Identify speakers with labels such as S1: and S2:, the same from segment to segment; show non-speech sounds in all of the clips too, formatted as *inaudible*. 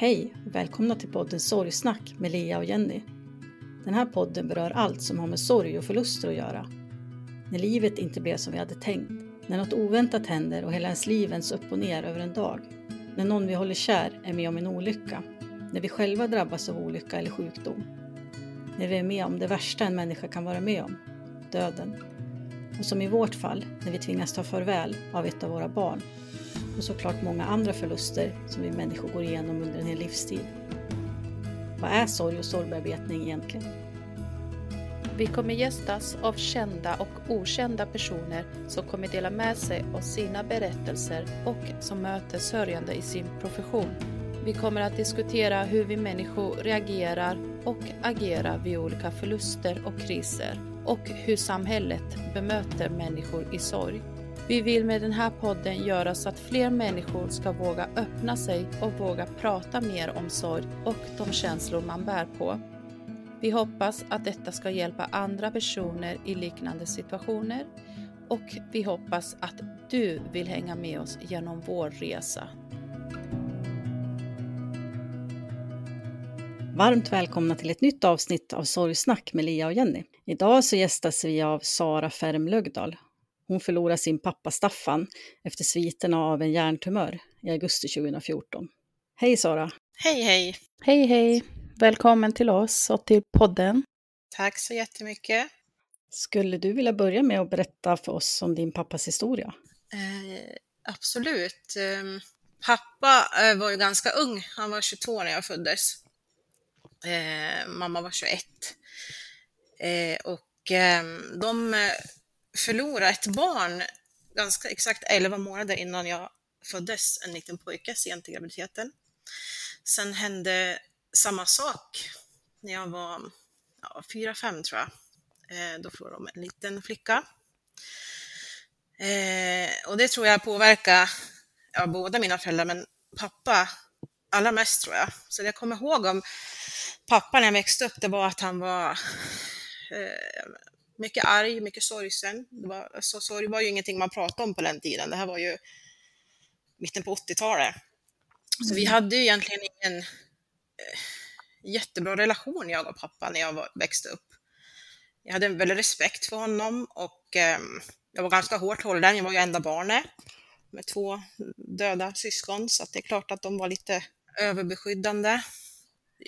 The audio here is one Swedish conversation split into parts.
S1: Hej och välkomna till podden Sorgsnack med Lea och Jenny. Den här podden berör allt som har med sorg och förluster att göra. När livet inte blev som vi hade tänkt, när något oväntat händer och hela ens liv vänds upp och ner över en dag, när någon vi håller kär är med om en olycka, när vi själva drabbas av olycka eller sjukdom, när vi är med om det värsta en människa kan vara med om, döden. Och som i vårt fall, när vi tvingas ta farväl av ett av våra barn och såklart många andra förluster som vi människor går igenom under en hel livstid. Vad är sorg och sorgbearbetning egentligen?
S2: Vi kommer gästas av kända och okända personer som kommer dela med sig av sina berättelser och som möter sörjande i sin profession. Vi kommer att diskutera hur vi människor reagerar och agerar vid olika förluster och kriser och hur samhället bemöter människor i sorg. Vi vill med den här podden göra så att fler människor ska våga öppna sig och våga prata mer om sorg och de känslor man bär på. Vi hoppas att detta ska hjälpa andra personer i liknande situationer och vi hoppas att du vill hänga med oss genom vår resa.
S1: Varmt välkomna till ett nytt avsnitt av Sorgsnack med Lia och Jenny. Idag så gästas vi av Sara Färm Lögdal hon förlorade sin pappa Staffan efter sviterna av en hjärntumör i augusti 2014. Hej Sara!
S3: Hej hej!
S2: Hej hej! Välkommen till oss och till podden.
S3: Tack så jättemycket.
S1: Skulle du vilja börja med att berätta för oss om din pappas historia?
S3: Eh, absolut. Eh, pappa eh, var ju ganska ung. Han var 22 när jag föddes. Eh, mamma var 21. Eh, och ehm, de förlora ett barn ganska exakt 11 månader innan jag föddes, en liten pojke sent i graviditeten. Sen hände samma sak när jag var ja, 4-5 tror jag. Eh, då förlorade de en liten flicka. Eh, och det tror jag påverkar ja, båda mina föräldrar, men pappa allra mest tror jag. Så det jag kommer ihåg om pappa när jag växte upp, det var att han var eh, mycket arg, mycket sorgsen. Det var, alltså, sorg var ju ingenting man pratade om på den tiden. Det här var ju mitten på 80-talet. Så vi hade ju egentligen ingen eh, jättebra relation, jag och pappa, när jag var, växte upp. Jag hade en väldig respekt för honom och eh, jag var ganska hårt hållen. Jag var ju enda barnet med två döda syskon, så det är klart att de var lite överbeskyddande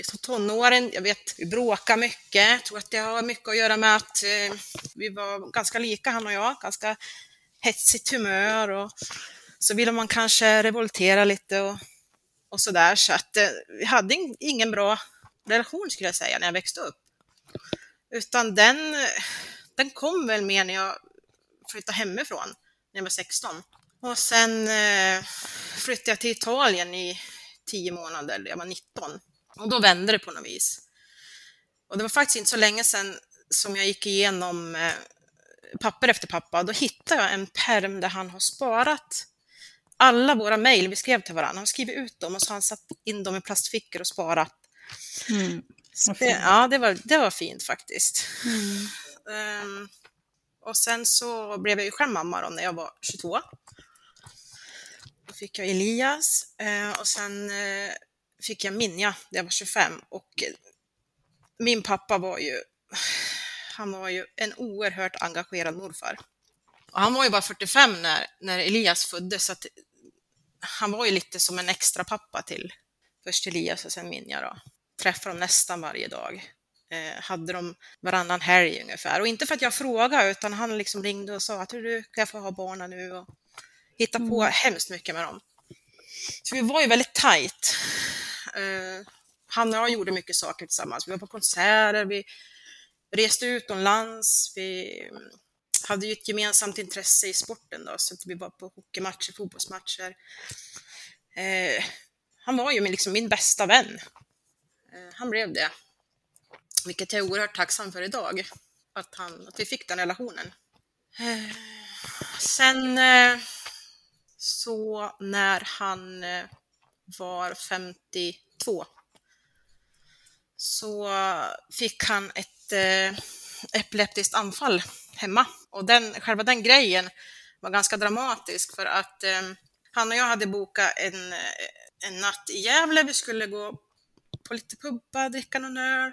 S3: som tonåren, jag vet, vi bråkade mycket. Jag tror att det har mycket att göra med att eh, vi var ganska lika han och jag, ganska hetsigt humör och så ville man kanske revoltera lite och, och sådär. Så att eh, vi hade in, ingen bra relation skulle jag säga när jag växte upp. Utan den, den kom väl mer när jag flyttade hemifrån, när jag var 16. Och sen eh, flyttade jag till Italien i tio månader, jag var 19. Och då vände det på något vis. Och det var faktiskt inte så länge sedan som jag gick igenom eh, papper efter pappa. Då hittade jag en perm där han har sparat alla våra mejl vi skrev till varandra. Han skrivit ut dem och så har han satt in dem i plastfickor och sparat. Mm. Det, ja, det var, det var fint faktiskt. Mm. Um, och sen så blev jag ju själv mamma då när jag var 22. Då fick jag Elias uh, och sen uh, fick jag Minja när jag var 25 och min pappa var ju, han var ju en oerhört engagerad morfar. Och han var ju bara 45 när, när Elias föddes, så att han var ju lite som en extra pappa till först Elias och sen Minja då. Träffade dem nästan varje dag. Eh, hade de varannan helg ungefär. Och inte för att jag frågade, utan han liksom ringde och sa att du, kan jag få ha barnen nu? Och hitta på mm. hemskt mycket med dem. Så vi var ju väldigt tajt. Eh, han och jag gjorde mycket saker tillsammans. Vi var på konserter, vi reste utomlands. Vi mm, hade ju ett gemensamt intresse i sporten då, så vi var på hockeymatcher, fotbollsmatcher. Eh, han var ju liksom min bästa vän. Eh, han blev det. Vilket jag är oerhört tacksam för idag, att, han, att vi fick den relationen. Eh, sen eh, så när han eh, var 52 så fick han ett eh, epileptiskt anfall hemma. Och den, själva den grejen var ganska dramatisk för att eh, han och jag hade bokat en, eh, en natt i Gävle. Vi skulle gå på lite pubba, dricka någon öl,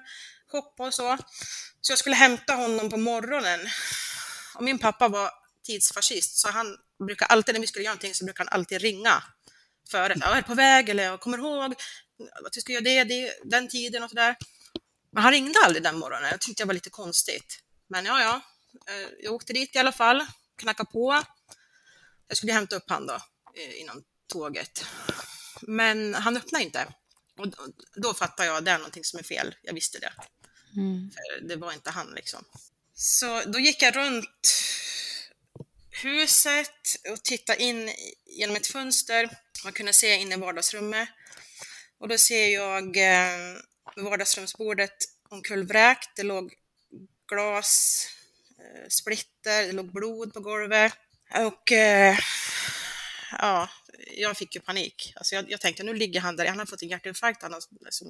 S3: shoppa och så. Så jag skulle hämta honom på morgonen. Och min pappa var tidsfascist, så han brukar alltid när vi skulle göra någonting så brukar han alltid ringa före. Jag är på väg eller jag kommer ihåg att vi ska göra det, det den tiden och sådär. Men han ringde aldrig den morgonen. Jag tyckte det var lite konstigt. Men ja, ja, eh, jag åkte dit i alla fall, knackade på. Jag skulle hämta upp han då eh, inom tåget. Men han öppnade inte. Och då, då fattade jag att det är någonting som är fel. Jag visste det. Mm. Det var inte han liksom. Så då gick jag runt huset och tittade in genom ett fönster. Man kunde se in i vardagsrummet. Och då ser jag eh, vardagsrumsbordet omkullvräkt. Det låg glas, eh, splitter, det låg blod på golvet. Och eh, ja, jag fick ju panik. Alltså jag, jag, tänkte nu ligger han där, han har fått en hjärtinfarkt, han har, alltså,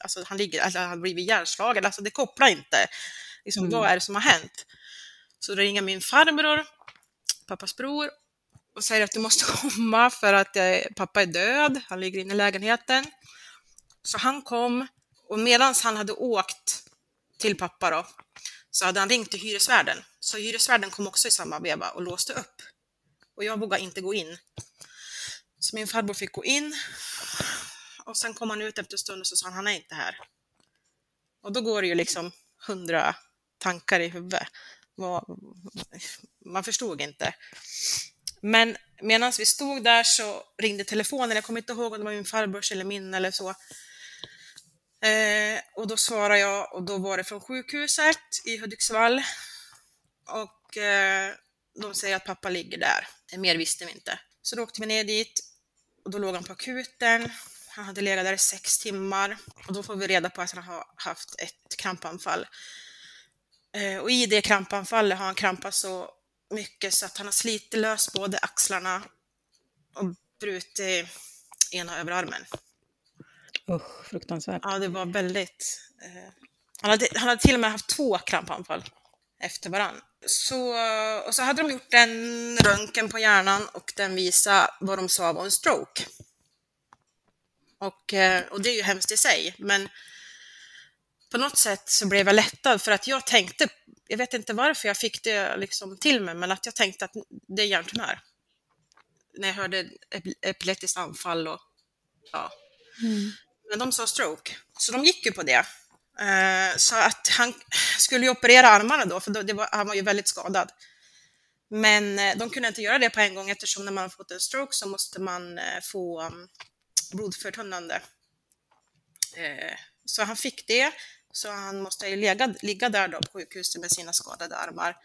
S3: alltså han ligger, alltså, han har blivit hjärnslagen, alltså det kopplar inte. Liksom, mm. Vad är det som har hänt? Så då ringer min farbror, pappas bror, och säger att du måste *laughs* komma för att jag, pappa är död, han ligger inne i lägenheten. Så han kom och medan han hade åkt till pappa då, så hade han ringt till hyresvärden. Så hyresvärden kom också i samma veva och låste upp. Och jag vågade inte gå in. Så min farbror fick gå in. Och sen kom han ut efter en stund och så sa han, han är inte här. Och då går det ju liksom hundra tankar i huvudet. Man förstod inte. Men medan vi stod där så ringde telefonen, jag kommer inte ihåg om det var min farbrors eller min eller så. Eh, och då svarade jag och då var det från sjukhuset i Hudiksvall. Och eh, de säger att pappa ligger där. Eh, mer visste vi inte. Så då åkte vi ner dit och då låg han på akuten. Han hade legat där i sex timmar och då får vi reda på att han har haft ett krampanfall. Eh, och i det krampanfallet har han krampat så mycket så att han har slitit lös både axlarna och brutit ena överarmen.
S1: Usch, fruktansvärt.
S3: Ja, det var väldigt... Eh, han, hade, han hade till och med haft två krampanfall efter varann. Så, och så hade de gjort en röntgen på hjärnan och den visade vad de sa var en stroke. Och, eh, och det är ju hemskt i sig, men på något sätt så blev jag lättad för att jag tänkte, jag vet inte varför jag fick det liksom till mig, men att jag tänkte att det är hjärntumör. När jag hörde epileptiskt anfall och ja. Mm. Men de sa stroke, så de gick ju på det. Eh, så att han skulle ju operera armarna då, för var, han var ju väldigt skadad. Men eh, de kunde inte göra det på en gång eftersom när man har fått en stroke så måste man eh, få um, blodförtunnande. Så han fick det, så han måste ju ligga, ligga där då på sjukhuset med sina skadade armar.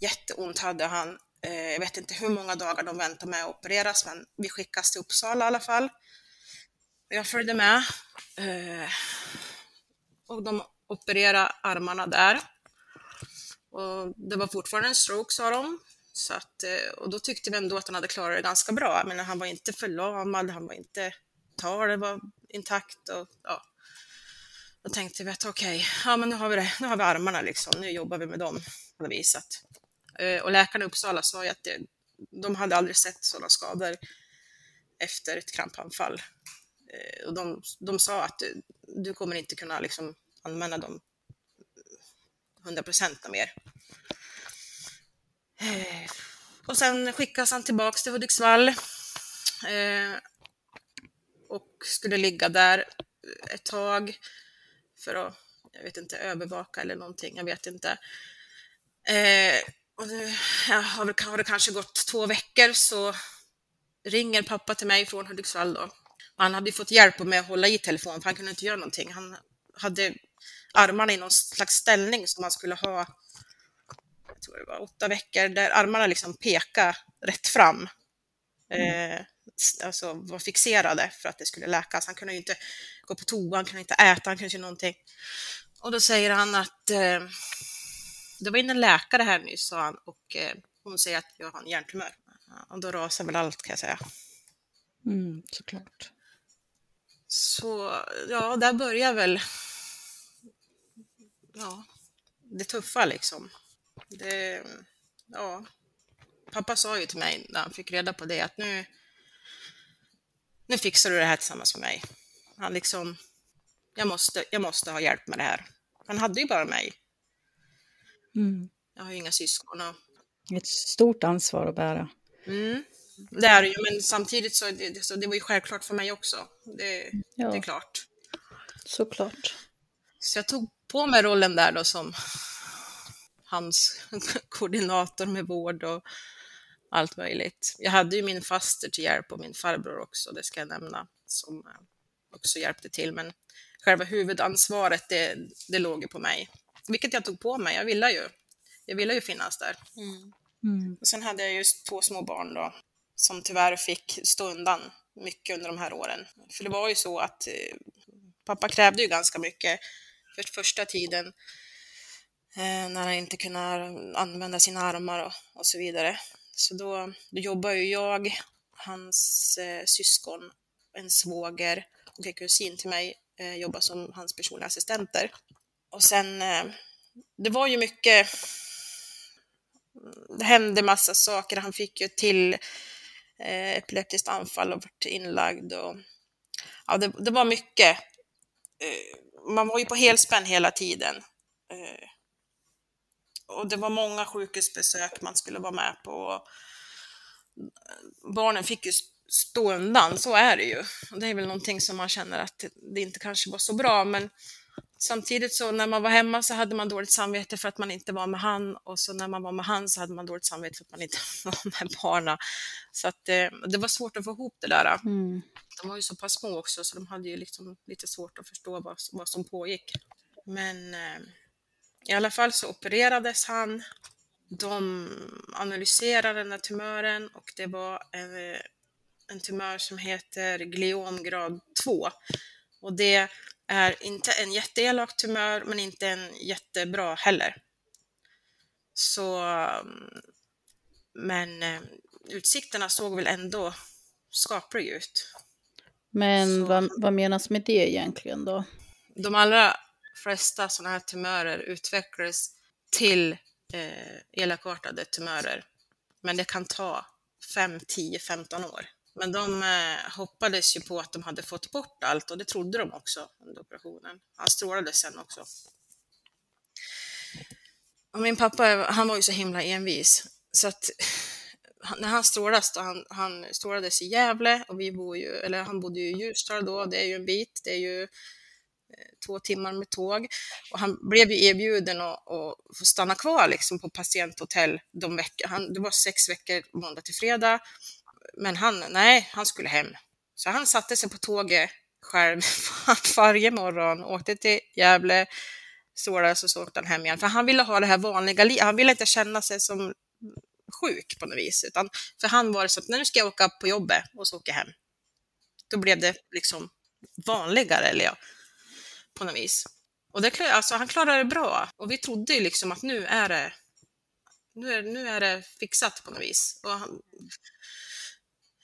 S3: Jätteont hade han. Eh, jag vet inte hur många dagar de väntade med att opereras, men vi skickas till Uppsala i alla fall. Jag följde med eh, och de opererade armarna där. Och det var fortfarande en stroke sa de. Så att, eh, och då tyckte vi ändå att han hade klarat det ganska bra. Men han var inte förlamad, han var inte talet var intakt. Och, ja. Då tänkte vi att okej, okay, ja men nu har vi det, nu har vi armarna liksom, nu jobbar vi med dem på något vis. Att, eh, och läkarna i Uppsala sa ju att det, de hade aldrig sett sådana skador efter ett krampanfall. Eh, och de, de sa att du, du kommer inte kunna liksom använda dem 100 procent mer. Och sen skickas han tillbaks till Hudiksvall eh, och skulle ligga där ett tag för att, jag vet inte, övervaka eller någonting, jag vet inte. och nu har, det, har det kanske gått två veckor så ringer pappa till mig från Hudiksvall då han hade fått hjälp med att hålla i telefonen för han kunde inte göra någonting. Han hade armarna i någon slags ställning som man skulle ha, jag tror det var åtta veckor, där armarna liksom pekade rätt fram. Eh, alltså var fixerade för att det skulle läkas. Han kunde ju inte gå på toa, han kunde inte äta, han göra någonting. Och då säger han att eh, det var in en läkare här nyss, sa han, och eh, hon säger att jag har en hjärntumör. Och då rasar väl allt kan jag säga.
S1: Mm, såklart.
S3: Så ja, där börjar väl ja, det tuffa liksom. Det, ja. Pappa sa ju till mig när han fick reda på det att nu, nu fixar du det här tillsammans med mig. Han liksom, jag måste, jag måste ha hjälp med det här. Han hade ju bara mig.
S1: Mm.
S3: Jag har ju inga syskon. Och,
S1: Ett stort ansvar att bära.
S3: mm, det är det ju, men samtidigt så, det, så det var ju självklart för mig också. Det,
S1: Ja.
S3: det är klart.
S1: Såklart.
S3: Så jag tog på mig rollen där då som hans *laughs* koordinator med vård och allt möjligt. Jag hade ju min faster till hjälp och min farbror också, det ska jag nämna, som också hjälpte till. Men själva huvudansvaret, det, det låg ju på mig. Vilket jag tog på mig, jag ville ju. Jag ville ju finnas där.
S1: Mm.
S3: Och sen hade jag just två små barn då, som tyvärr fick stå undan mycket under de här åren. För det var ju så att eh, pappa krävde ju ganska mycket för första tiden eh, när han inte kunde använda sina armar och, och så vidare. Så då, då jobbade ju jag, hans eh, syskon, en svåger och en kusin till mig eh, jobbade som hans personliga assistenter. Och sen, eh, det var ju mycket mm, det hände massa saker. Han fick ju till eh, epileptiskt anfall och vart inlagd. Och, ja, det, det var mycket. Eh, man var ju på helspänn hela tiden. Eh, och det var många sjukhusbesök man skulle vara med på. Eh, barnen fick ju stå undan, så är det ju. Det är väl någonting som man känner att det inte kanske var så bra, men Samtidigt så när man var hemma så hade man dåligt samvete för att man inte var med han och så när man var med han så hade man dåligt samvete för att man inte *laughs* var med barnen. Så att eh, det var svårt att få ihop det där.
S1: Mm.
S3: De var ju så pass små också så de hade ju liksom lite svårt att förstå vad, vad som pågick. Men eh, i alla fall så opererades han. De analyserade den här tumören och det var eh, en tumör som heter gliomgrad 2. Och det är inte en jätteelak tumör, men inte en jättebra heller. Så, mm, men eh, utsikterna såg väl ändå skapliga ut.
S1: Men
S3: Så-
S1: vad, vad menas med det egentligen då?
S3: De allra flesta sådana här tumörer utvecklades till eh, elakartade tumörer. Men det kan ta 5, 10, 15 år. Men de eh, hoppades ju på att de hade fått bort allt och det trodde de också under operationen. Han strålade sen också. Och min pappa, han var ju så himla envis så att när han strålades då, han, han strålades i Gävle och vi bor ju, eller han bodde ju i Ljusdal då, det är ju en bit, det är ju eh, två timmar med tåg. Och han blev ju erbjuden att, att få stanna kvar liksom på patienthotell de veckor. Han, det var sex veckor måndag till fredag. Men han, nej, han skulle hem. Så han satte sig på tåget själv *laughs* varje morgon, åkte till Gävle, strålades och så åkte han hem igen. För han ville ha det här vanliga livet. Han ville inte känna sig som sjuk på något vis. Utan för han var det så att nu ska jag åka på jobbet och så åka jag hem. Då blev det liksom vanligare, eller ja, på något vis. Och det, alltså, han klarade det bra. Och vi trodde ju liksom att nu är det, nu är, nu är det fixat på något vis. Och han,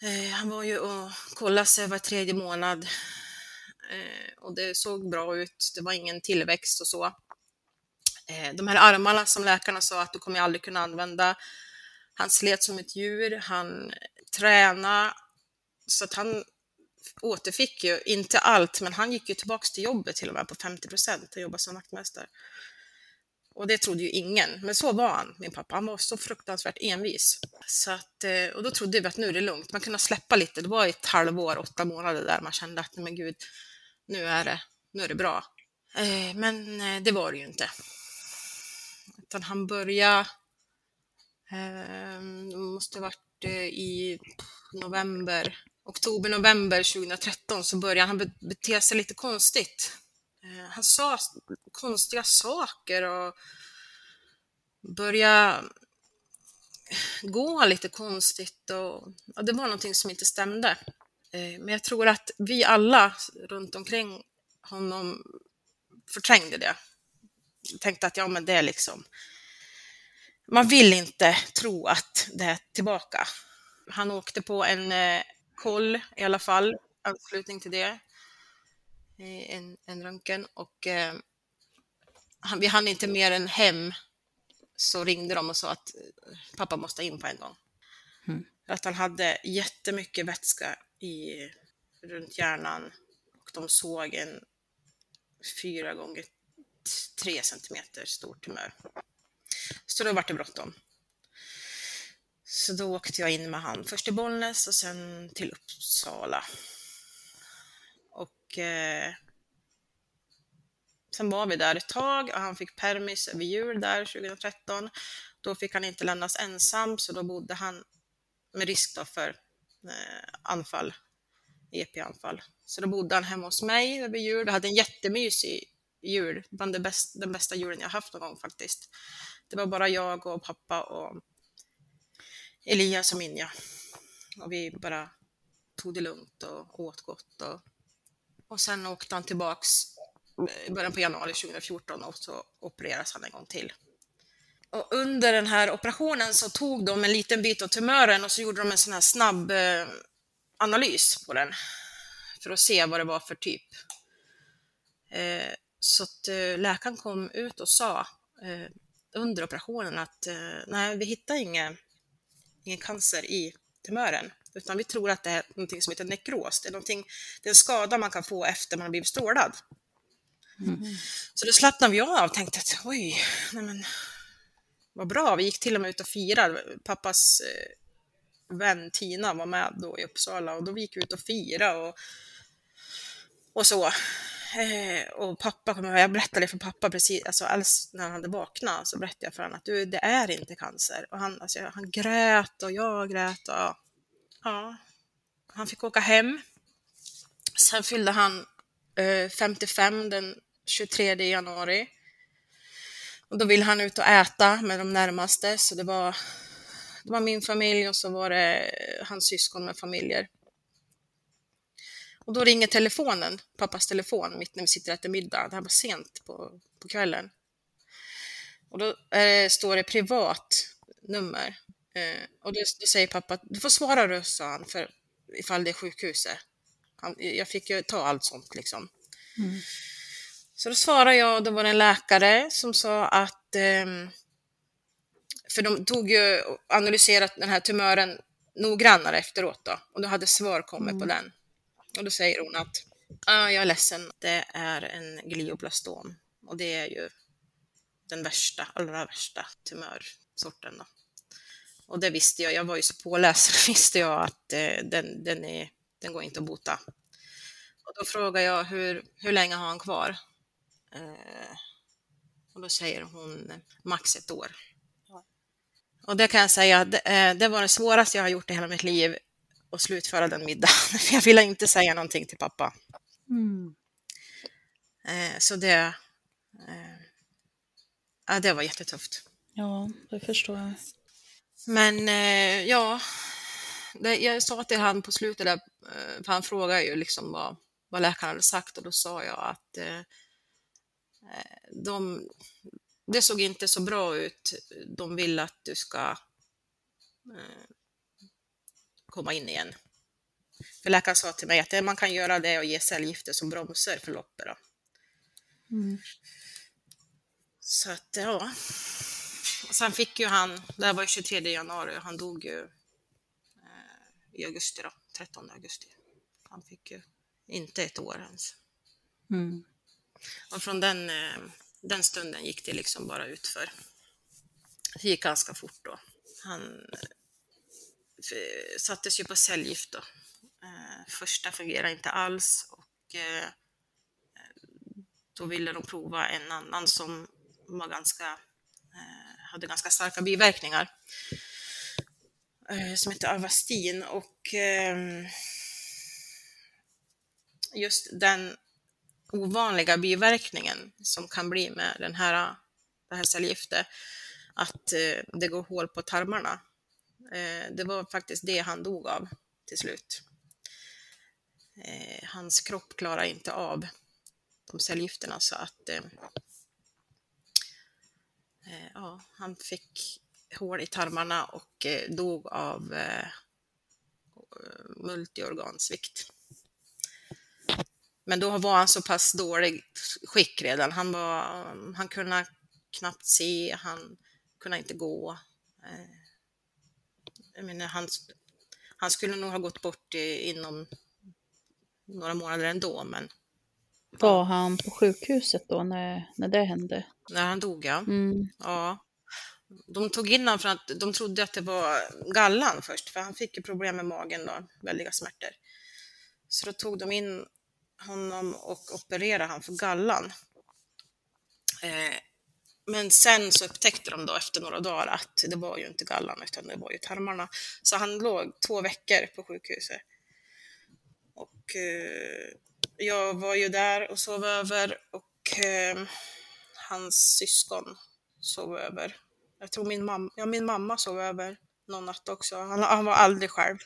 S3: eh, han var ju och kollade sig var tredje månad. Eh, och det såg bra ut. Det var ingen tillväxt och så. Eh, de här armarna som läkarna sa att du kommer aldrig kunna använda. Han slet som ett djur. Han tränade. Så att han återfick ju, inte allt, men han gick ju tillbaks till jobbet till och med på 50 procent och jobbade som vaktmästare. Och det trodde ju ingen, men så var han, min pappa. Han var så fruktansvärt envis. Så att, eh, och då trodde vi att nu är det lugnt, man kunde släppa lite. Det var ett halvår, åtta månader där man kände att, men gud, nu är det, nu är det bra. Eh, men eh, det var det ju inte. Utan han började, ehm, det måste ha varit i november, oktober, november 2013 så började han bete sig lite konstigt. Eh, han sa konstiga saker och började gå lite konstigt och och det var någonting som inte stämde. Eh, men jag tror att vi alla runt omkring honom förträngde det. Tänkte att ja, men det är liksom... Man vill inte tro att det är tillbaka. Han åkte på en eh, koll i alla fall, anslutning till det, en, en röntgen och eh, vi hann inte mer än hem så ringde de och sa att eh, pappa måste in på en gång. Mm. Att han hade jättemycket vätska i, runt hjärnan och de såg en fyra gånger tre centimeter stor tumör. Så då var det bråttom. Så då åkte jag in med han, först till Bollnäs och sen till Uppsala. Och eh, sen var vi där ett tag och han fick permis över jul där 2013. Då fick han inte lämnas ensam så då bodde han med risk för eh, anfall, EP-anfall. Så då bodde han hemma hos mig över jul och hade en jättemysig jul, bland det bäst, den bästa julen jag haft någon gång faktiskt. Det var bara jag och pappa och Elias och Minja. Och vi bara tog det lugnt och åt gott. Och, och sen åkte han tillbaks eh, i början på januari 2014 och så opereras han en gång till. Och under den här operationen så tog de en liten bit av tumören och så gjorde de en sån här snabb eh, analys på den för att se vad det var för typ. Eh, så att eh, läkaren kom ut och sa eh, under operationen att eh, nej, vi hittar ingen, ingen cancer i tumören, utan vi tror att det är någonting som heter nekros. Det är, någonting, det är en skada man kan få efter man har blivit strålad. Mm. Så då slappnade vi av och tänkte att oj, nej men, vad bra. Vi gick till och med ut och firade. Pappas eh, vän Tina var med då i Uppsala och då gick vi ut och firade och, och så. Eh, och pappa kom jag berättade för pappa precis, alltså alls när han hade vaknat så berättade jag för honom att du, det är inte cancer. Och han, alltså, han grät och jag grät och ja, Ja, han fick åka hem. Sen fyllde han eh, 55 den 23 januari. Och då ville han ut och äta med de närmaste, så det var, det var min familj och så var det hans syskon med familjer. Och då ringer telefonen, pappas telefon, mitt när vi sitter och äter middag. Det här var sent på, på kvällen. Och då eh, står det privat nummer. Eh, och då, då, säger pappa, du får svara du, sa han, för ifall det är sjukhuset. Han, jag fick ju ta allt sånt liksom. Mm. Så då svarade jag och då var det en läkare som sa att, ehm, för de tog ju och analyserat den här tumören noggrannare efteråt då, och då hade svar kommit mm. på den. Och då säger hon att, ah, jag är ledsen, det är en glioblastom och det är ju den värsta, allra värsta tumörsorten då. Och det visste jag, jag var ju så påläst, *laughs* visste jag att eh, den, den, är, den går inte att bota. Och då frågar jag hur, hur länge har han kvar? Eh, och då säger hon max ett år. Och det kan jag säga, det, eh, det var det svåraste jag har gjort i hela mitt liv, att slutföra den middagen. För *laughs* jag ville inte säga någonting till pappa. Mm. Eh, så det, ja, det var jättetufft.
S1: Ja, det förstår jag.
S3: Men ja, det, jag sa till han på slutet, där, för han frågade ju liksom vad, vad läkaren hade sagt och då sa jag att Eh, de, det såg inte så bra ut. De vill att du ska eh, komma in igen. För läkaren sa till mig att man kan göra det att ge cellgifter som bromsar förloppet. Mm. Så att ja. Och sen fick ju han, det här var 23 januari, han dog ju eh, i augusti då, 13 augusti. Han fick ju inte ett år ens. Mm. Och från den, eh, den stunden gick det liksom bara utför. Det gick ganska fort då. Han eh, sattes ju på cellgift då. Eh, första fungerade inte alls och då ville de prova en annan som var ganska, hade ganska starka biverkningar eh, som hette Avastin och ehm, just den ovanliga biverkningen som kan bli med den här, det här cellgiftet, att eh, det går hål på tarmarna. Eh, det var faktiskt det han dog av till slut. Hans kropp klarar inte av de cellgifterna så att eh, Eh, ja, han fick hål i tarmarna och eh, dog av eh, eh, multiorgansvikt. Men då var han så pass dålig skick redan. Han, var, han kunde knappt se, han kunde inte gå. Eh, jag menar, han, han skulle nog ha gått bort inom några månader ändå, men...
S2: Var han på sjukhuset då när, när det hände?
S3: När han dog, ja.
S2: Mm.
S3: ja. De tog in honom för att de trodde att det var gallan först, för han fick ju problem med magen då, väldiga smärtor. Så då tog de in honom och opererade han för gallan. Eh, men sen så upptäckte de då efter några dagar att det var ju inte gallan utan det var ju tarmarna. Så han låg två veckor på sjukhuset. Och eh, jag var ju där och sov över och eh, hans syskon sov över. Jag tror min mamma, ja, min mamma sov över någon natt också. Han, han var aldrig själv.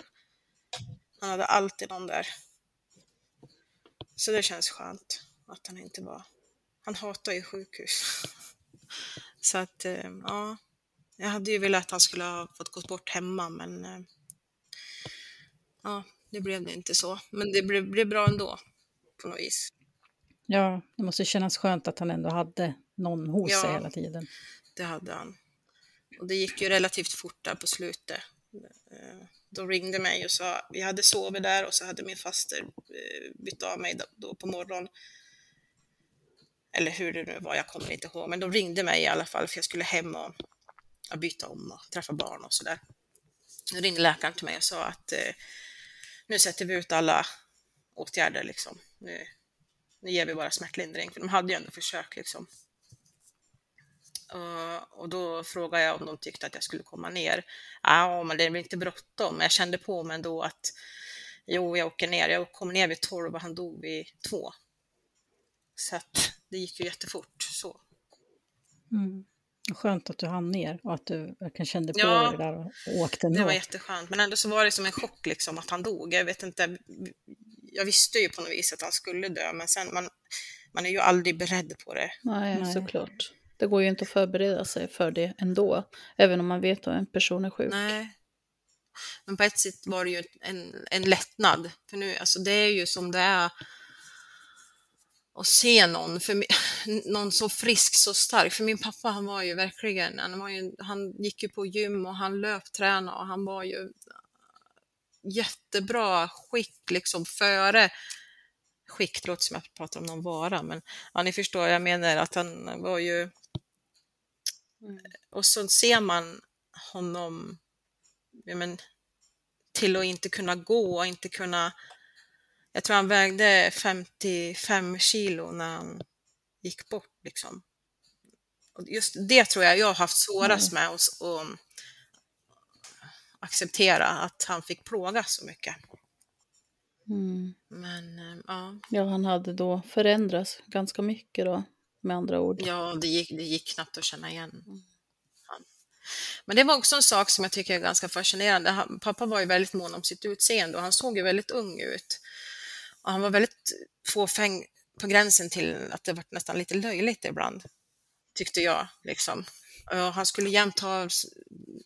S3: Han hade alltid någon där. Så det känns skönt att han inte var... Han hatar ju sjukhus. *laughs* Så att, eh, ja. Jag hade ju velat att han skulle ha fått gå bort hemma, men eh, ja, det blev det inte så. Men det blev, blev bra ändå, på något vis.
S1: Ja, det måste kännas skönt att han ändå hade någon hos
S3: Ja.
S1: sig hela tiden.
S3: Det hade han. Och det gick ju relativt fort där på slutet. Eh, De ringde mig och sa, vi hade sovit där och så hade min faster eh, bytt av mig då- på morgonen. Eller hur det nu var, jag kommer inte ihåg. Men de ringde mig i alla fall för jag skulle hem och, och byta om och träffa barn och sådär. Då ringde läkaren till mig och sa att eh, nu sätter vi ut alla åtgärder liksom. Nu, nu ger vi bara smärtlindring. För de hade ju ändå försökt liksom. Och, och då frågade jag om de tyckte att jag skulle komma ner. Ja, men det väl inte bråttom. Jag kände på mig ändå att jo, jag åker ner. Jag kom ner vid 12 och han dog vid 2. Så att det gick ju jättefort så.
S1: Mm. Skönt att du hann ner och att du verkligen kände på
S3: Ja,
S1: dig det där och åkte
S3: Det
S1: ändå.
S3: var jätteskönt. Men ändå så var det som en chock liksom att han dog. Jag vet inte. Jag visste ju på något vis att han skulle dö, men sen man, man är ju aldrig beredd på det.
S2: Nej,
S1: Nej.
S2: såklart. Det går ju inte att förbereda sig för det ändå, även om man vet att en person är sjuk.
S3: Nej. Men på ett sätt var det ju en, en lättnad. För nu, alltså det är ju som det är att se någon, för, mi- *laughs* någon så frisk, så stark. För min pappa, han var ju verkligen, han, var ju, han gick ju på gym och han löptränade och han var ju jättebra skick liksom före skick, det låter som att jag pratar om någon vara, men ja, ni förstår, jag menar att han var ju och så ser man honom ja, men, till att inte kunna gå och inte kunna... Jag tror han vägde 55 kilo när han gick bort. Liksom. Och just det tror jag jag har haft svårast med att att acceptera, att han fick plågas så mycket.
S2: Mm.
S3: Men eh, ja,
S2: Ja, han hade då förändrats ganska mycket då, med andra ord.
S3: ja det, gick, det gick knappt att känna igen. Men det var också en sak som jag tycker är ganska fascinerande. Han, pappa var ju väldigt mån om sitt utseende och han såg ju väldigt ung ut. Och han var väldigt fåfäng på gränsen till att det var nästan lite löjligt ibland, tyckte jag. Liksom. Och han skulle jämt ha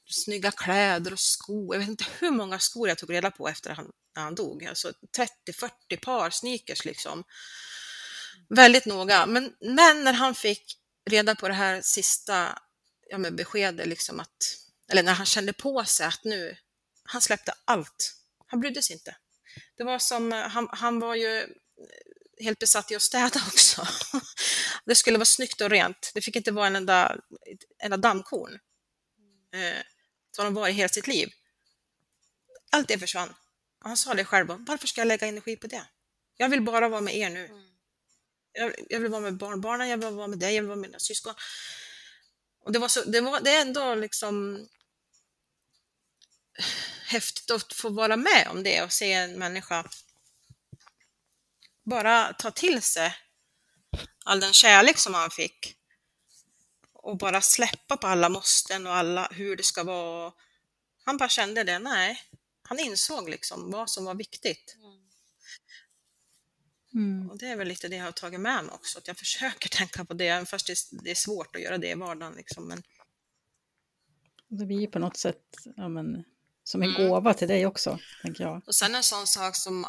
S3: snygga kläder och skor. Jag vet inte hur många skor jag tog reda på efter han, när han dog. Alltså 30-40 par sneakers liksom. Väldigt noga. Men, men när han fick reda på det här sista ja, med beskedet, liksom att, eller när han kände på sig att nu, han släppte allt. Han brydde sig inte. Det var som, han, han var ju helt besatt i att städa också. *laughs* Det skulle vara snyggt och rent. Det fick inte vara en enda, ett enda dammkorn. Eh, som de var i hela sitt liv. Allt det försvann. Och han sa det själv, varför ska jag lägga energi på det? Jag vill bara vara med er nu. Jag, jag vill vara med barnbarnen, jag vill vara med dig, jag vill vara med mina syskon. Och det, var så, det, var, det är ändå liksom häftigt att få vara med om det och se en människa bara ta till sig all den kärlek som han fick. Och bara släppa på alla måsten och alla hur det ska vara. Han bara kände det, nej. Han insåg liksom vad som var viktigt.
S1: Mm.
S3: Och det är väl lite det jag har tagit med mig också, att jag försöker *laughs* tänka på det, även fast det, det är svårt att göra det i vardagen. Liksom. Men,
S1: Det blir ju på något sätt ja, men, som en
S3: Mm.
S1: gåva till dig också, tänker jag.
S3: och sen en sån sak som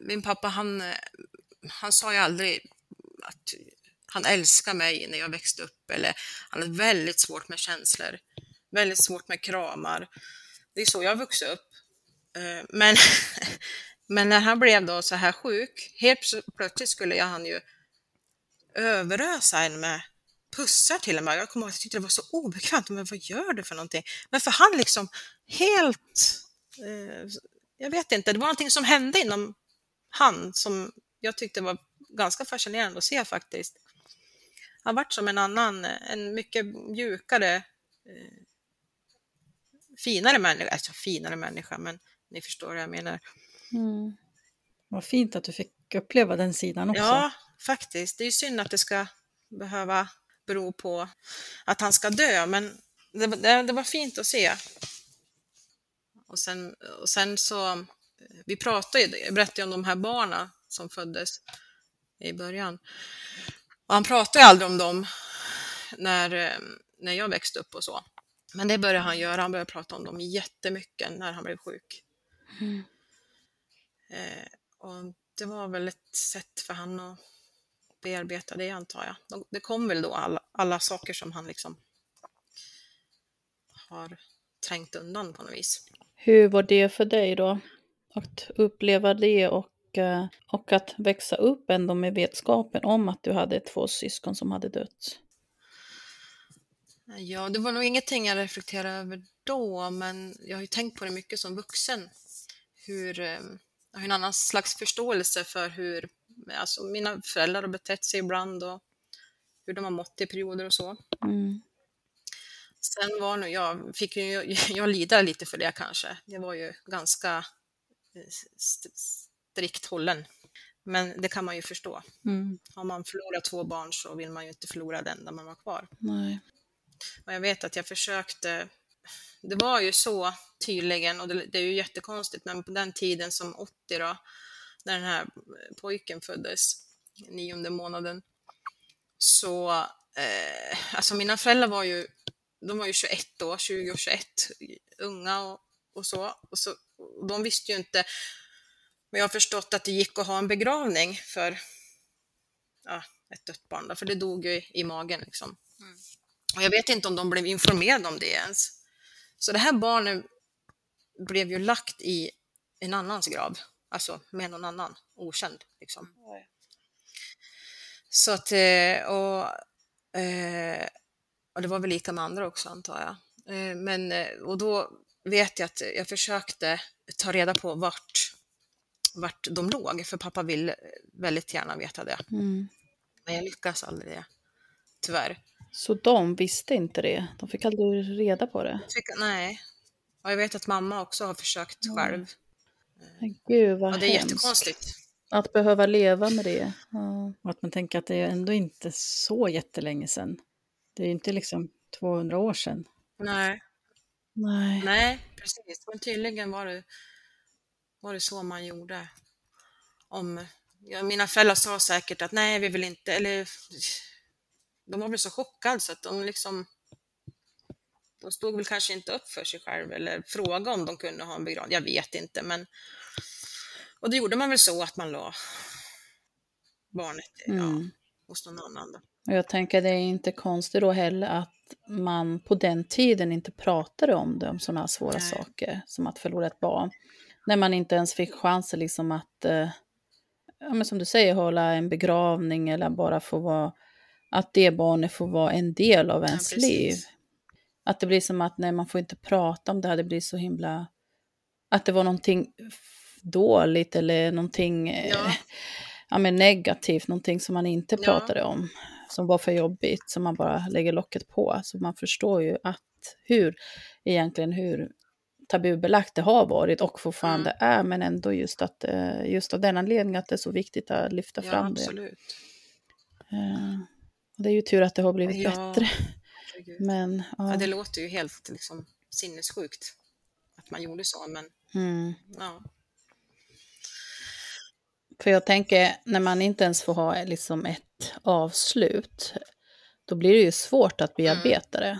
S3: min pappa, han, eh, han sa ju aldrig att han älskar mig när jag växte upp, eller han hade väldigt svårt med känslor, väldigt svårt med kramar. Det är så jag har vuxit upp. Eh, men, *laughs* men när han blev då så här sjuk, helt plötsligt skulle jag han ju överösa en med pussar till och med. Jag kommer ihåg att jag tyckte det var så obekvämt. Men vad gör du för någonting? Men för han liksom helt... Eh, jag vet inte, det var någonting som hände inom han som jag tyckte var ganska fascinerande att se faktiskt. Han vart som en annan, en mycket mjukare, eh, finare människa. Alltså finare människa, men ni förstår vad jag menar.
S2: Mm.
S1: Vad fint att du fick uppleva den sidan också.
S3: Ja, faktiskt. Det är ju synd att det ska behöva bero på att han ska dö, men det, det, det var fint att se. Och sen, och sen så, vi pratade ju, jag berättade om de här barnen som föddes i början. Och han pratade aldrig om dem när, eh, när jag växte upp och så. Men det började han göra, han började prata om dem jättemycket när han blev sjuk.
S2: Mm.
S3: Eh, och det var väl ett sätt för han att bearbeta det antar jag. De- Det kom väl då alla, alla saker som han liksom har trängt undan på något vis.
S2: Hur var det för dig då? Att uppleva det och, och att växa upp ändå med vetskapen om att du hade två syskon som hade dött.
S3: Ja, det var nog ingenting jag reflekterade över då, men jag har ju tänkt på det mycket som vuxen. Hur, eh, jag har en annan slags förståelse för hur alltså mina föräldrar har betett sig ibland och hur de har mått i perioder och så.
S2: Mm.
S3: Sen var nog jag, fick ju *laughs* jag lida lite för det kanske. Det var ju ganska eh, st- strikt hållen. Men det kan man ju förstå.
S1: Mm.
S3: Har man förlorat två barn så vill man ju inte förlora den där man var kvar.
S2: Nej.
S3: Och jag vet att jag försökte, det var ju så tydligen, och det, det är ju jättekonstigt, men på den tiden som 80 då, när den här pojken föddes, nionde månaden, så, eh, alltså mina föräldrar var ju, de var ju 21 då, 20 och 21, unga och, och så, och så, och de visste ju inte, men jag har förstått att det gick att ha en begravning för ja, ett dött barn, då, för det dog ju i, magen liksom. Och jag vet inte om de blev informerade om det ens. Så det här barnet blev ju lagt i en annans grav, alltså med någon annan, okänd. Liksom. Så att, eh, och, eh, och det var väl lika med andra också antar jag. Eh, Men, och då vet jag att jag försökte ta reda på vart, vart de låg, för pappa ville väldigt gärna veta det.
S2: Mm.
S3: Men jag lyckas aldrig det, tyvärr.
S2: Så de visste inte det? De fick aldrig reda på det?
S3: Fick, nej. Och jag vet att mamma också har försökt
S2: Mm.
S3: själv.
S2: Men Gud vad
S3: Ja, det är
S2: hemskt.
S3: jättekonstigt.
S2: Att behöva leva med det. Ja.
S1: Och att man tänker att det är ändå inte så jättelänge sedan. Det är ju inte liksom 200 år sedan.
S3: Nej,
S2: Nej.
S3: nej, precis. Men tydligen var det, var det så man gjorde. Om, ja, mina föräldrar sa säkert att nej, vi vill inte, eller de var väl så chockade så att de liksom de stod väl kanske inte upp för sig själv eller frågade om de kunde ha en begravning. Jag vet inte, men och då gjorde man väl så att man la barnet ja,
S2: Mm.
S3: hos någon annan. Då.
S2: Och jag tänker det är inte konstigt då heller att man på den tiden inte pratade om det, om sådana här svåra
S3: Nej.
S2: saker som att förlora ett barn. När man inte ens fick chansen liksom att, eh, ja, men som du säger, hålla en begravning eller bara få vara, att det barnet får vara en del av ens
S3: precis.
S2: liv. Att det blir som att nej, man får inte prata om det här, det blir så himla, att det var någonting dåligt eller någonting eh,
S3: Ja.
S2: ja, men negativt, någonting som man inte
S3: Ja.
S2: pratade om, som var för jobbigt, som man bara lägger locket på. Så man förstår ju att hur, egentligen hur tabubelagt det har varit och fortfarande
S3: Mm.
S2: är, men ändå just att eh, just av den anledningen att det är så viktigt att lyfta
S3: Ja,
S2: fram det.
S3: absolut.
S2: Eh, det är ju tur att det har blivit
S3: Ja.
S2: bättre.
S3: Herregud.
S2: Men ja.
S3: Ja, det låter ju helt liksom, sinnessjukt att man gjorde så, men
S2: mm.
S3: ja.
S2: För jag tänker, när man inte ens får ha liksom ett avslut, då blir det ju svårt att bearbeta det.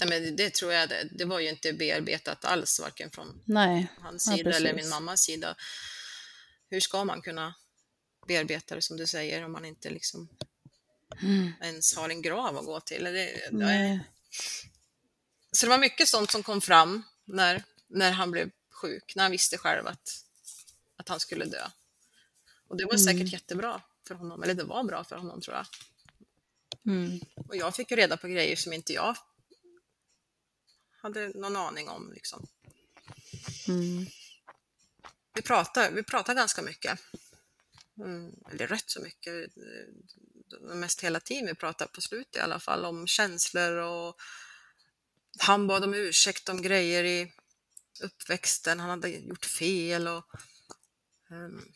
S3: Nej, men det tror jag, det, det var ju inte bearbetat alls, varken från
S2: Nej,
S3: hans
S2: Ja,
S3: sida eller
S2: precis.
S3: min mammas sida. Hur ska man kunna bearbeta det som du säger om man inte liksom
S2: Mm.
S3: ens har en grav att gå till? Det,
S2: nej.
S3: Så det var mycket sånt som kom fram när, när han blev sjuk, när han visste själv att, att han skulle dö. Och det var
S2: Mm.
S3: säkert jättebra för honom, eller det var bra för honom tror jag.
S1: Mm.
S3: Och jag fick ju reda på grejer som inte jag hade någon aning om. Liksom.
S2: Mm.
S3: Vi pratar, vi pratar ganska mycket. Mm, eller rätt så mycket. eh, Mest hela tiden vi pratar på slutet i alla fall om känslor och han bad om ursäkt om grejer i uppväxten. Han hade gjort fel och ehm,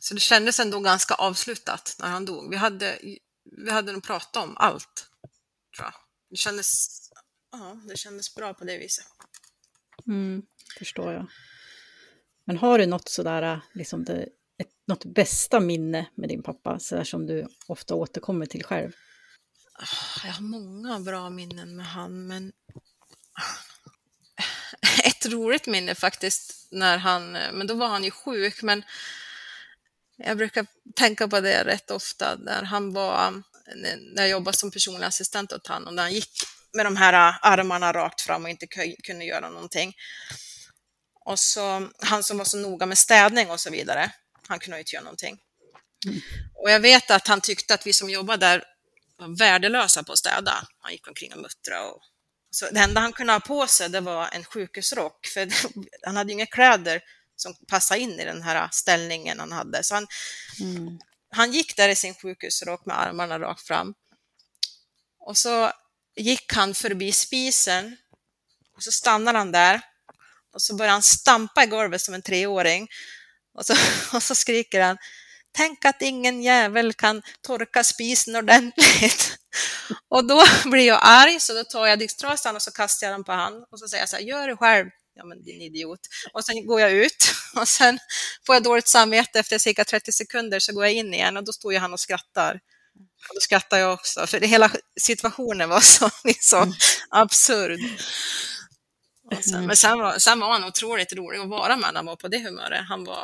S3: så det kändes ändå ganska avslutat när han dog. Vi hade, vi hade nog pratat om allt, tror jag. Det kändes, ja, det kändes bra på det viset.
S1: Mm, förstår jag. Men har du något sådär, liksom det, ett, något bästa minne med din pappa, sådär som du ofta återkommer till själv?
S3: Jag har många bra minnen med han, men *laughs* ett roligt minne faktiskt när han, men då var han ju sjuk, men jag brukar tänka på det rätt ofta när han var, när jag jobbade som personlig assistent åt han och när han gick med de här armarna rakt fram och inte ku- kunde göra någonting. Och så han som var så noga med städning och så vidare, han kunde ju inte göra någonting. Och jag vet att han tyckte att vi som jobbade där var värdelösa på att städa. Han gick omkring och muttrade. Och... Så det enda han kunde ha på sig det var en sjukhusrock, för *laughs* han hade inga kläder som passade in i den här ställningen han hade. Så han,
S2: Mm.
S3: han gick där i sin sjukhusrock med armarna rakt fram. Och så gick han förbi spisen och så stannade han där och så började han stampa i golvet som en treåring. Och så, *laughs* och så skriker han Tänk att ingen jävel kan torka spisen ordentligt. *laughs* Och då *laughs* blir jag arg, så då tar jag diktrasan och så kastar jag den på han och så säger jag så här, gör det själv. Ja, men din idiot. Och sen går jag ut och sen får jag dåligt samvete efter cirka 30 sekunder så går jag in igen och då står ju han och skrattar. Och då skrattar jag också, för det, hela situationen var *laughs* så liksom, absurd. Sen, men sen var, sen var han otroligt rolig att vara med när han var på det humöret. Han var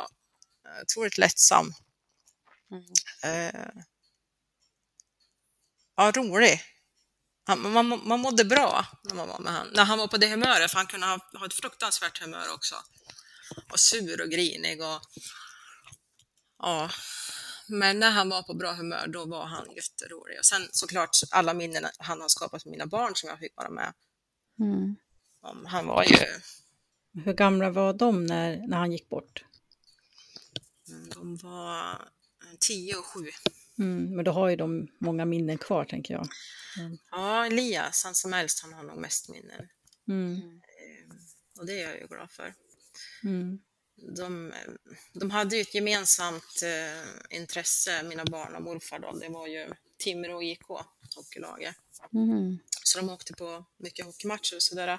S3: eh, otroligt lättsam. Eh, ja, rolig. Han, man, man mådde bra när man var med han. När han var på det humöret, för han kunde ha, ha ett fruktansvärt humör också. Och sur och grinig och... Ja. Men när han var på bra humör, då var han jätterolig. Och sen såklart alla minnen han har skapat med mina barn som jag fick vara med
S2: Mm.
S3: om. Han var ju...
S1: Hur gamla var de när, när han gick bort?
S3: De var 10 och 7.
S1: Mm, men då har ju de många minnen kvar, tänker jag.
S3: Ja, Elias, han som äldst, han har nog mest minnen.
S1: Mm,
S3: Och det är jag ju glad för.
S1: mm,
S3: De, de hade ju ett gemensamt eh, intresse, mina barn och morfar då. Det var ju Timrå IK, hockeylaget.
S2: Mm.
S3: Så de åkte på mycket hockeymatcher och sådär.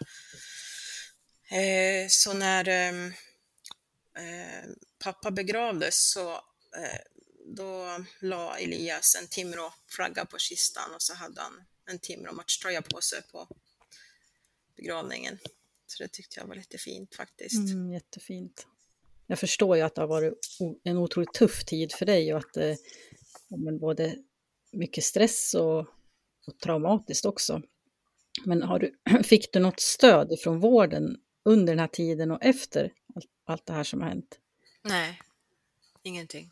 S3: Eh, så när eh, eh, pappa begravdes så eh, då la Elias en Timrå-flagga på kistan och så hade han en Timrå-matchtröja på sig på begravningen. Så det tyckte jag var lite fint faktiskt.
S1: mm, jättefint. Jag förstår ju att det har varit en otroligt tuff tid för dig och att eh, det är men både mycket stress och, och traumatiskt också. Men har du, *clears throat* fick du något stöd från vården under den här tiden och efter allt, allt det här som har hänt?
S3: Nej, ingenting.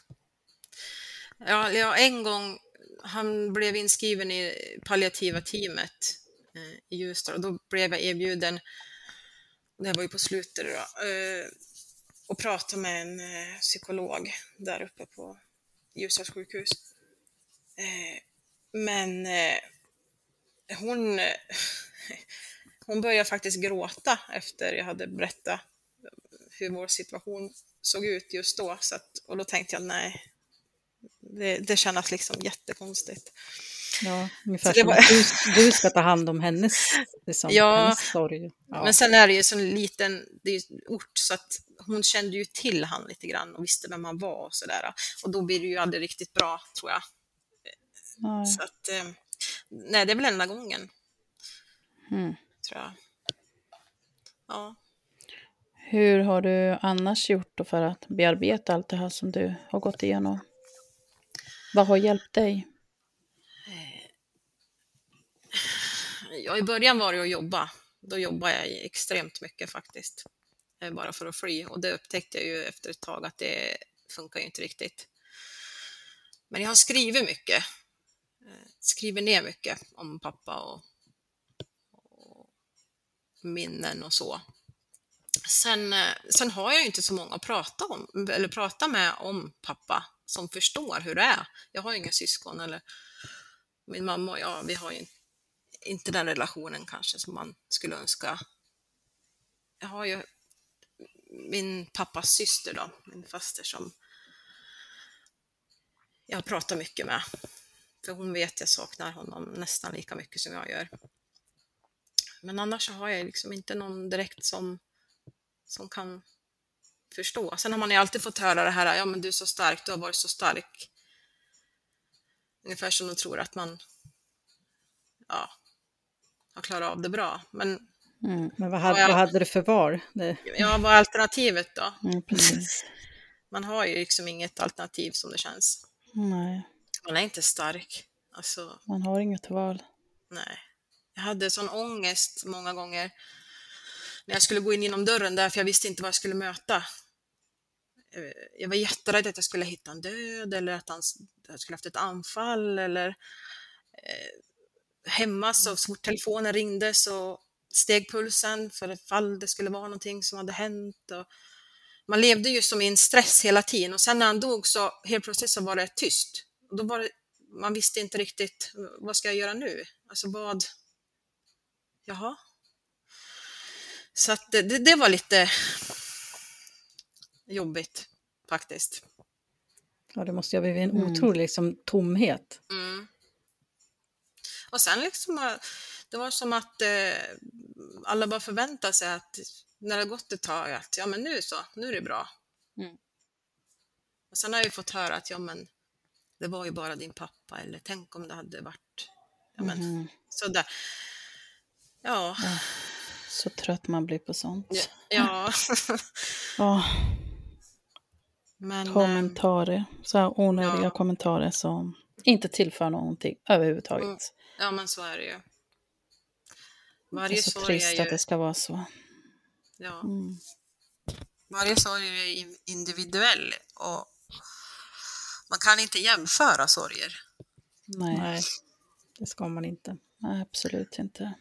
S3: Ja, ja, en gång, han blev inskriven i palliativa teamet eh, i Ljusdal och då blev jag erbjuden, det var ju på slutet då, eh, att prata med en eh, psykolog där uppe på Ljusdals sjukhus. Eh, men eh, hon, *laughs* hon började faktiskt gråta efter jag hade berättat hur vår situation såg ut just då. Så att, och då tänkte jag nej, Det, det kändes liksom jättekonstigt.
S1: Ja, ungefär som
S3: var-
S1: att du, du ska ta hand om hennes, liksom,
S3: Ja,
S1: hennes sorg. Ja.
S3: Men sen är det ju så en liten det är ort så att hon kände ju till han lite grann och visste vem han var och sådär. Och då blir det ju aldrig riktigt bra tror jag.
S1: Nej.
S3: Så att, eh, nej, det är väl enda gången
S2: Mm.
S3: tror jag. Ja.
S2: Hur har du annars gjort då för att bearbeta allt det här som du har gått igenom? Vad har hjälpt dig?
S3: Ja, I början var det att jobba. Då jobbade jag extremt mycket faktiskt. Eh, bara för att fly. Och det upptäckte jag ju efter ett tag att det funkar ju inte riktigt. Men jag har skrivit mycket. Eh, skriver ner mycket om pappa och, och minnen och så. Sen, eh, sen har jag ju inte så många att prata, om, eller prata med om pappa som förstår hur det är. Jag har ju inga syskon eller min mamma och jag, vi har ju inte inte den relationen kanske som man skulle önska. Jag har ju min pappas syster då, min faster som jag pratar mycket med. För hon vet att jag saknar honom nästan lika mycket som jag gör. Men annars så har jag liksom inte någon direkt som, som kan förstå. Sen har man ju alltid fått höra det här, ja men du är så stark, du har varit så stark. Ungefär som de tror att man ja, har klarat av det bra. Men
S2: Mm.
S1: Men vad hade, vad hade du för val? Det,
S3: ja, vad är alternativet då?
S2: Mm.
S3: Man har ju liksom inget alternativ som det känns.
S2: Nej,
S3: Man är inte stark. Alltså,
S2: man har inget val.
S3: nej. Jag hade sån ångest många gånger när jag skulle gå in genom dörren där, för jag visste inte vad jag skulle möta. Eh, Jag var jätterädd att jag skulle hitta en död eller att han skulle haft ett anfall eller eh, hemma så fort telefonen ringde så steg pulsen för ifall det skulle vara någonting som hade hänt. Och man levde ju som i en stress hela tiden och sen när han dog så helt plötsligt så var det tyst. Och då var det, man visste inte riktigt, vad ska jag göra nu? Alltså vad... Jaha? Så att det, det, var lite jobbigt faktiskt.
S1: ja, det måste ju ha blivit en
S2: Mm.
S1: otrolig liksom, tomhet.
S3: Mm. Och sen liksom, det var som att eh, alla bara förväntade sig att när det har gått ett tag att ja men nu så, nu är det bra.
S2: Mm.
S3: Och sen har jag fått höra att ja men det var ju bara din pappa eller tänk om det hade varit ja, men,
S2: Mhm.
S3: sådär. Ja,
S2: Så trött man blir på sånt.
S3: ja, ja. *laughs*
S2: Ja,
S3: men
S2: kommentarer. Så här onödiga
S3: Ja.
S2: kommentarer som inte tillför någonting överhuvudtaget.
S3: Mm. ja men så är det ju.
S2: Det
S3: Varje
S2: är så
S3: sorg
S2: trist
S3: är
S2: att
S3: ju,
S2: det ska vara så.
S3: ja,
S2: Mm.
S3: varje sorg är ju individuell och man kan inte jämföra sorger.
S2: Nej.
S1: Nej, det ska man inte.
S2: Nej, absolut inte.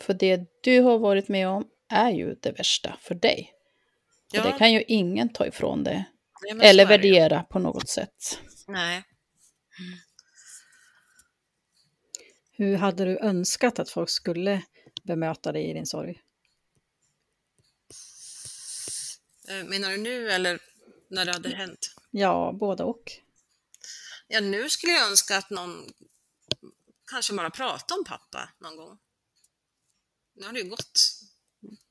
S2: För det du har varit med om är ju det värsta för dig. Och det kan ju ingen ta ifrån dig. Eller
S3: det ju.
S2: värdera på något sätt.
S3: Nej.
S1: Hur hade du önskat att folk skulle bemöta dig i din sorg?
S3: Eh, Menar du nu eller när det hade hänt?
S1: Ja, båda och.
S3: Ja, nu skulle jag önska att någon kanske bara prata om pappa någon gång. Nu har det ju gått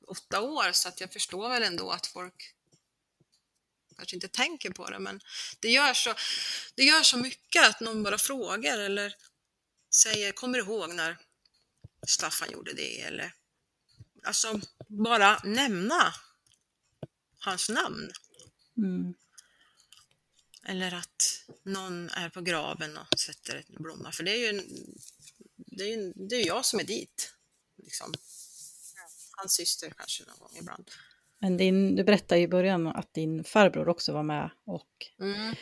S3: åtta år så att jag förstår väl ändå att folk kanske inte tänker på det, men det gör så, det gör så mycket att någon bara frågar eller säger kommer du ihåg när Staffan gjorde det? Eller alltså bara nämna hans namn.
S1: Mm.
S3: Eller att någon är på graven och sätter en blomma. För det är ju, det är ju det är jag som är dit. Liksom. Hans syster kanske någon gång ibland.
S1: Men din, du berättade i början att din farbror också var med och
S3: Mm.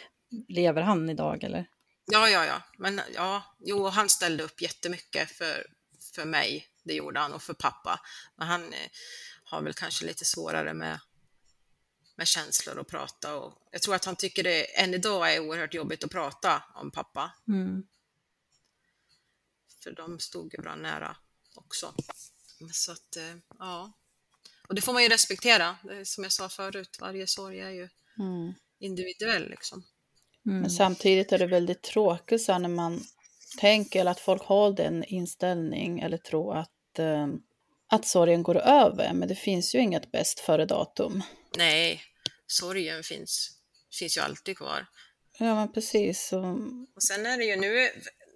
S1: lever han idag eller?
S3: Ja, ja, ja. Men ja, jo, han ställde upp jättemycket för, för mig. Det gjorde han och för pappa. Men han eh, har väl kanske lite svårare med, med känslor och prata. Och jag tror att han tycker det än idag är oerhört jobbigt att prata om pappa.
S1: Mm.
S3: För de stod ju bra nära också. Så att, eh, ja. Och det får man ju respektera. Som jag sa förut, varje sorg är ju
S2: Mm.
S3: individuell liksom.
S1: Mm.
S2: Men samtidigt är det väldigt tråkigt så när man tänker att folk har den inställning eller tror att, eh, att sorgen går över. Men det finns ju inget bäst före datum.
S3: Nej, sorgen finns, finns ju alltid kvar.
S2: Ja, men precis. Så,
S3: Och sen är det ju nu,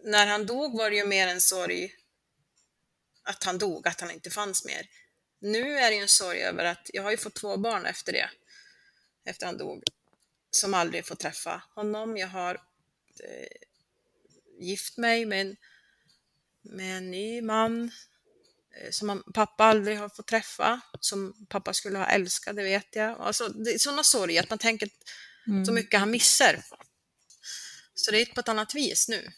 S3: när han dog var det ju mer en sorg att han dog, att han inte fanns mer. Nu är det ju en sorg över att jag har ju fått två barn efter det, efter han dog, som aldrig får träffa honom. Jag har eh, gift mig med en, med en ny man eh, som pappa aldrig har fått träffa, som pappa skulle ha älskat, det vet jag. Alltså, det är sådana sorger, att man tänker så mycket han missar. Så det är på ett annat vis nu.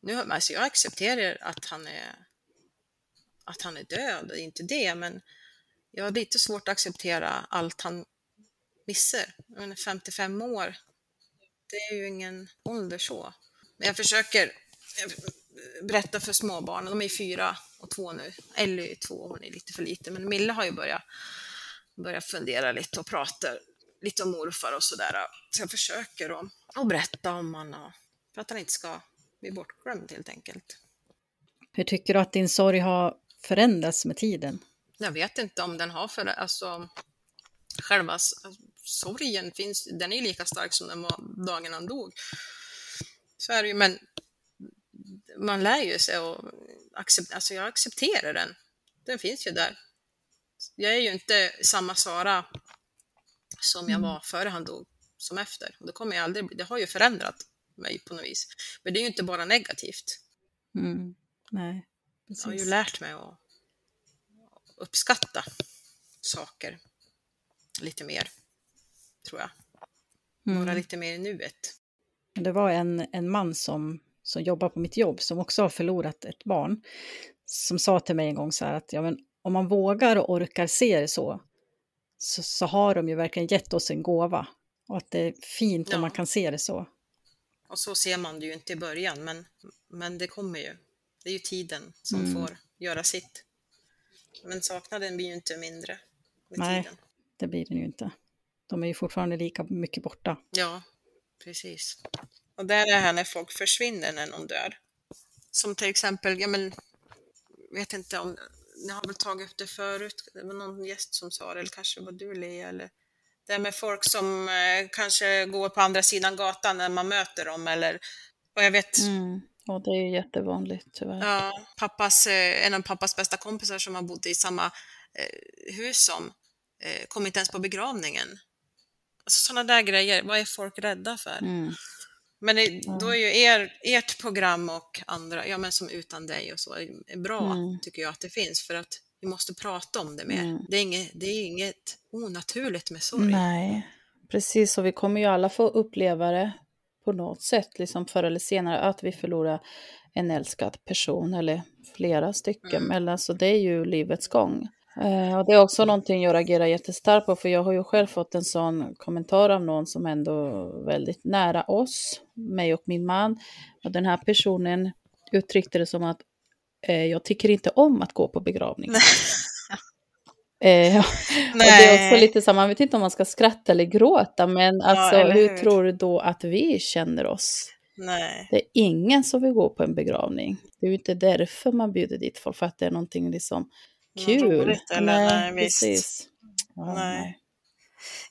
S3: nu alltså jag accepterar att han är att han är död, det är inte det, men jag har lite svårt att acceptera allt han menar, 55 år, det är ju ingen ålder så. Men jag försöker berätta för småbarnen, de är fyra och två nu. Ellie är två, hon är lite för lite, men Mille har ju börjat, börjat fundera lite och prata lite om morfar och sådär. Så jag försöker att, att berätta om honom, för att han inte ska bli bortglömd helt enkelt.
S1: Hur tycker du att din sorg har förändrats med tiden?
S3: Jag vet inte om den har för alltså själva sorgen finns, den är lika stark som den var dagen han dog. Så är det ju, men man lär ju sig och accept, alltså jag accepterar den. Den finns ju där. Jag är ju inte samma Sara som jag var före han dog som efter. Och det kommer jag aldrig bli. Det har ju förändrat mig på något vis. Men det är ju inte bara negativt.
S1: Mm. Nej,
S3: jag har ju lärt mig att uppskatta saker lite mer, tror jag. Vara
S1: Mm.
S3: lite mer i nuet.
S1: Det var en, en man som, som jobbar på mitt jobb som också har förlorat ett barn. Som sa till mig en gång så här att ja, men om man vågar och orkar se det så, så, så har de ju verkligen gett oss en gåva. Och att det är fint
S3: Ja.
S1: om man kan se det så.
S3: Och så ser man det ju inte i början, men, men det kommer ju. Det är ju tiden som
S1: Mm.
S3: får göra sitt. Men saknaden blir ju inte mindre med
S1: Nej.
S3: tiden.
S1: Det blir det ju inte. De är ju fortfarande lika mycket borta.
S3: Ja, precis. Och där är det här när folk försvinner när någon dör. Som till exempel, ja men, vet inte om, ni har väl tagit upp det förut, det var någon gäst som sa det, eller kanske var du Lea, eller det med folk som eh, kanske går på andra sidan gatan när man möter dem, eller, och jag vet,
S2: mm. Och det är ju jättevanligt tyvärr.
S3: Ja, pappas, eh, en av pappas bästa kompisar som han bodde i samma eh, hus som eh, kom inte ens på begravningen. Alltså sådana där grejer, vad är folk rädda för?
S2: Mm.
S3: Men det, då är ju er, ert program och andra, ja men som Utan dig och så, är bra
S2: Mm.
S3: tycker jag att det finns för att vi måste prata om det mer.
S2: Mm.
S3: Det, är inget, det är inget onaturligt med sorg.
S2: Nej, precis. Och vi kommer ju alla få uppleva det på något sätt, liksom förr eller senare, att vi förlorar en älskad person eller flera stycken.
S3: Mm.
S2: Eller, så det är ju livets gång. Eh, och det är också någonting jag reagerar jättestarkt på, för jag har ju själv fått en sån kommentar av någon som ändå väldigt nära oss, mig och min man. Och den här personen uttryckte det som att eh, jag tycker inte om att gå på begravning. *laughs* Eh, och det är också lite så, man vet inte om man ska skratta eller gråta, men alltså
S3: eller
S2: hur
S3: hur?
S2: tror du då att vi känner oss?
S3: Nej.
S2: Det är ingen som vill gå på en begravning. Det är ju inte därför man bjuder dit folk, för att det är någonting liksom kul.
S3: roligt, eller? Nej, visst.
S2: precis. Ja,
S3: Nej.
S2: nej.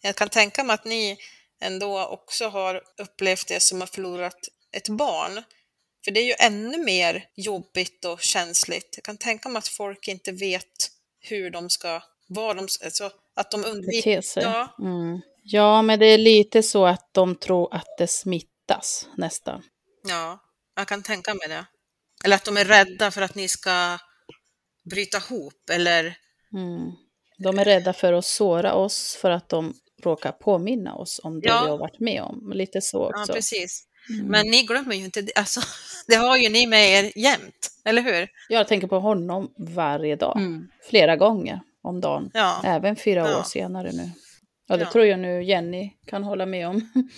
S3: Jag kan tänka mig att ni ändå också har upplevt det som har förlorat ett barn. För det är ju ännu mer jobbigt och känsligt. Jag kan tänka mig att folk inte vet hur de ska, vad de, alltså att de undviker. Ja,
S2: Mm. ja, men det är lite så att de tror att det smittas nästan.
S3: ja, jag kan tänka mig det. Eller att de är rädda för att ni ska bryta ihop eller
S2: Mm. De är rädda för att såra oss för att de råkar påminna oss om det
S3: Ja.
S2: vi har varit med om. Lite så
S3: Ja,
S2: också.
S3: precis.
S2: Mm.
S3: Men ni glömmer ju inte det. Alltså, *laughs* det har ju ni med er jämt, eller hur?
S2: Jag tänker på honom varje dag,
S1: Mm.
S2: flera gånger om dagen.
S3: Ja,
S2: Även fyra
S3: Ja.
S2: år senare nu. Ja, det
S3: Ja.
S2: tror jag nu Jenny kan hålla med om. *laughs*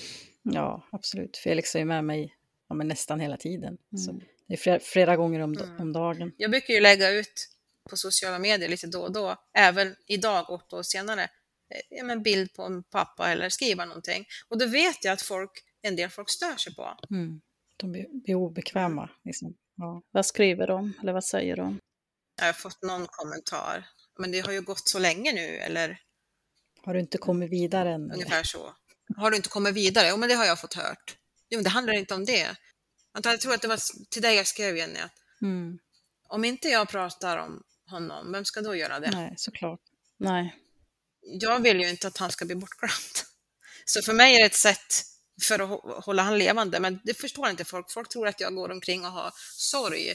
S1: Ja, absolut. Felix är ju med mig ja, men nästan hela tiden. Så
S2: Mm.
S1: det är flera, flera gånger om,
S3: Mm.
S1: om dagen.
S3: jag brukar ju lägga ut på sociala medier lite då och då, även idag, åtta år senare, eh, ja, men bild på en pappa eller skriva någonting. Och då vet jag att folk en del folk stör sig på.
S1: Mm. De blir, obekväma. Liksom. Ja.
S2: Vad skriver de? Eller vad säger de?
S3: Jag har fått någon kommentar. Men det har ju gått så länge nu, eller
S1: Har du inte kommit vidare än? eller?
S3: ungefär så. Har du inte kommit vidare? Jo, men det har jag fått hört. Jo, men det handlar inte om det. Jag tror att det var till dig jag skrev, Jenny, att
S1: Mm.
S3: om inte jag pratar om honom, vem ska då göra det?
S1: Nej, såklart.
S2: Nej.
S3: Jag vill ju inte att han ska bli bortglömd. Så för mig är det ett sätt för att hå- hålla han levande, men det förstår inte folk. Folk tror att jag går omkring och har sorg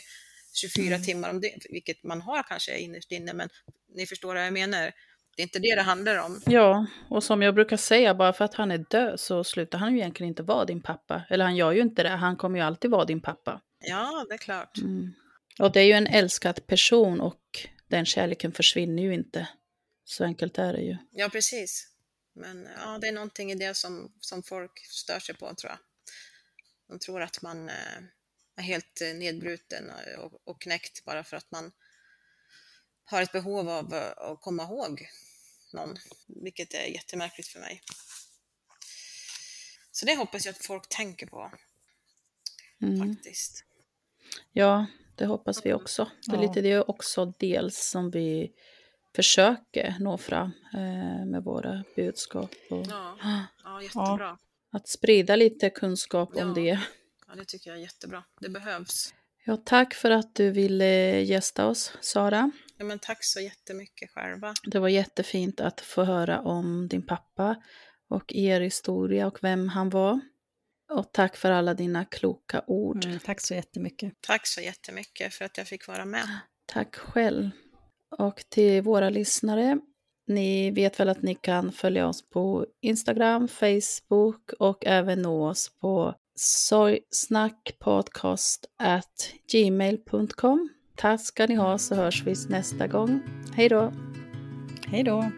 S3: 24
S1: Mm.
S3: timmar om det, vilket man har kanske innerst inne, men ni förstår vad jag menar. Det är inte det det handlar om.
S2: Ja, och som jag brukar säga, bara för att han är död så slutar han ju egentligen inte vara din pappa. Eller han gör ju inte det, han kommer ju alltid vara din pappa.
S3: Ja, det är klart.
S2: Mm. Och det är ju en älskad person och den kärleken försvinner ju inte. Så enkelt är det ju.
S3: Ja, precis. Men ja, det är någonting i det som, som folk stör sig på, tror jag. De tror att man eh, är helt eh, nedbruten och, och knäckt bara för att man har ett behov av eh, att komma ihåg någon, vilket är jättemärkligt för mig. Så det hoppas jag att folk tänker på,
S2: Mm.
S3: faktiskt.
S2: Ja, det hoppas vi också. Det är lite det också dels som vi försöker nå fram eh, med våra budskap. Och
S3: Ja, ja jättebra.
S2: Att sprida lite kunskap om
S3: Ja.
S2: det.
S3: Ja, det tycker jag är jättebra. Det behövs.
S2: Ja, tack för att du ville gästa oss, Sara.
S3: Ja, men tack så jättemycket själva.
S2: Det var jättefint att få höra om din pappa och er historia och vem han var. Och tack för alla dina kloka ord.
S1: Mm, tack så jättemycket.
S3: Tack så jättemycket för att jag fick vara med.
S2: Tack själv. Och till våra lyssnare, ni vet väl att ni kan följa oss på Instagram, Facebook och även nå oss på sorgsnackpodcast@gmail.com. Tack ska ni ha så hörs vi nästa gång. Hej då!
S1: Hej då!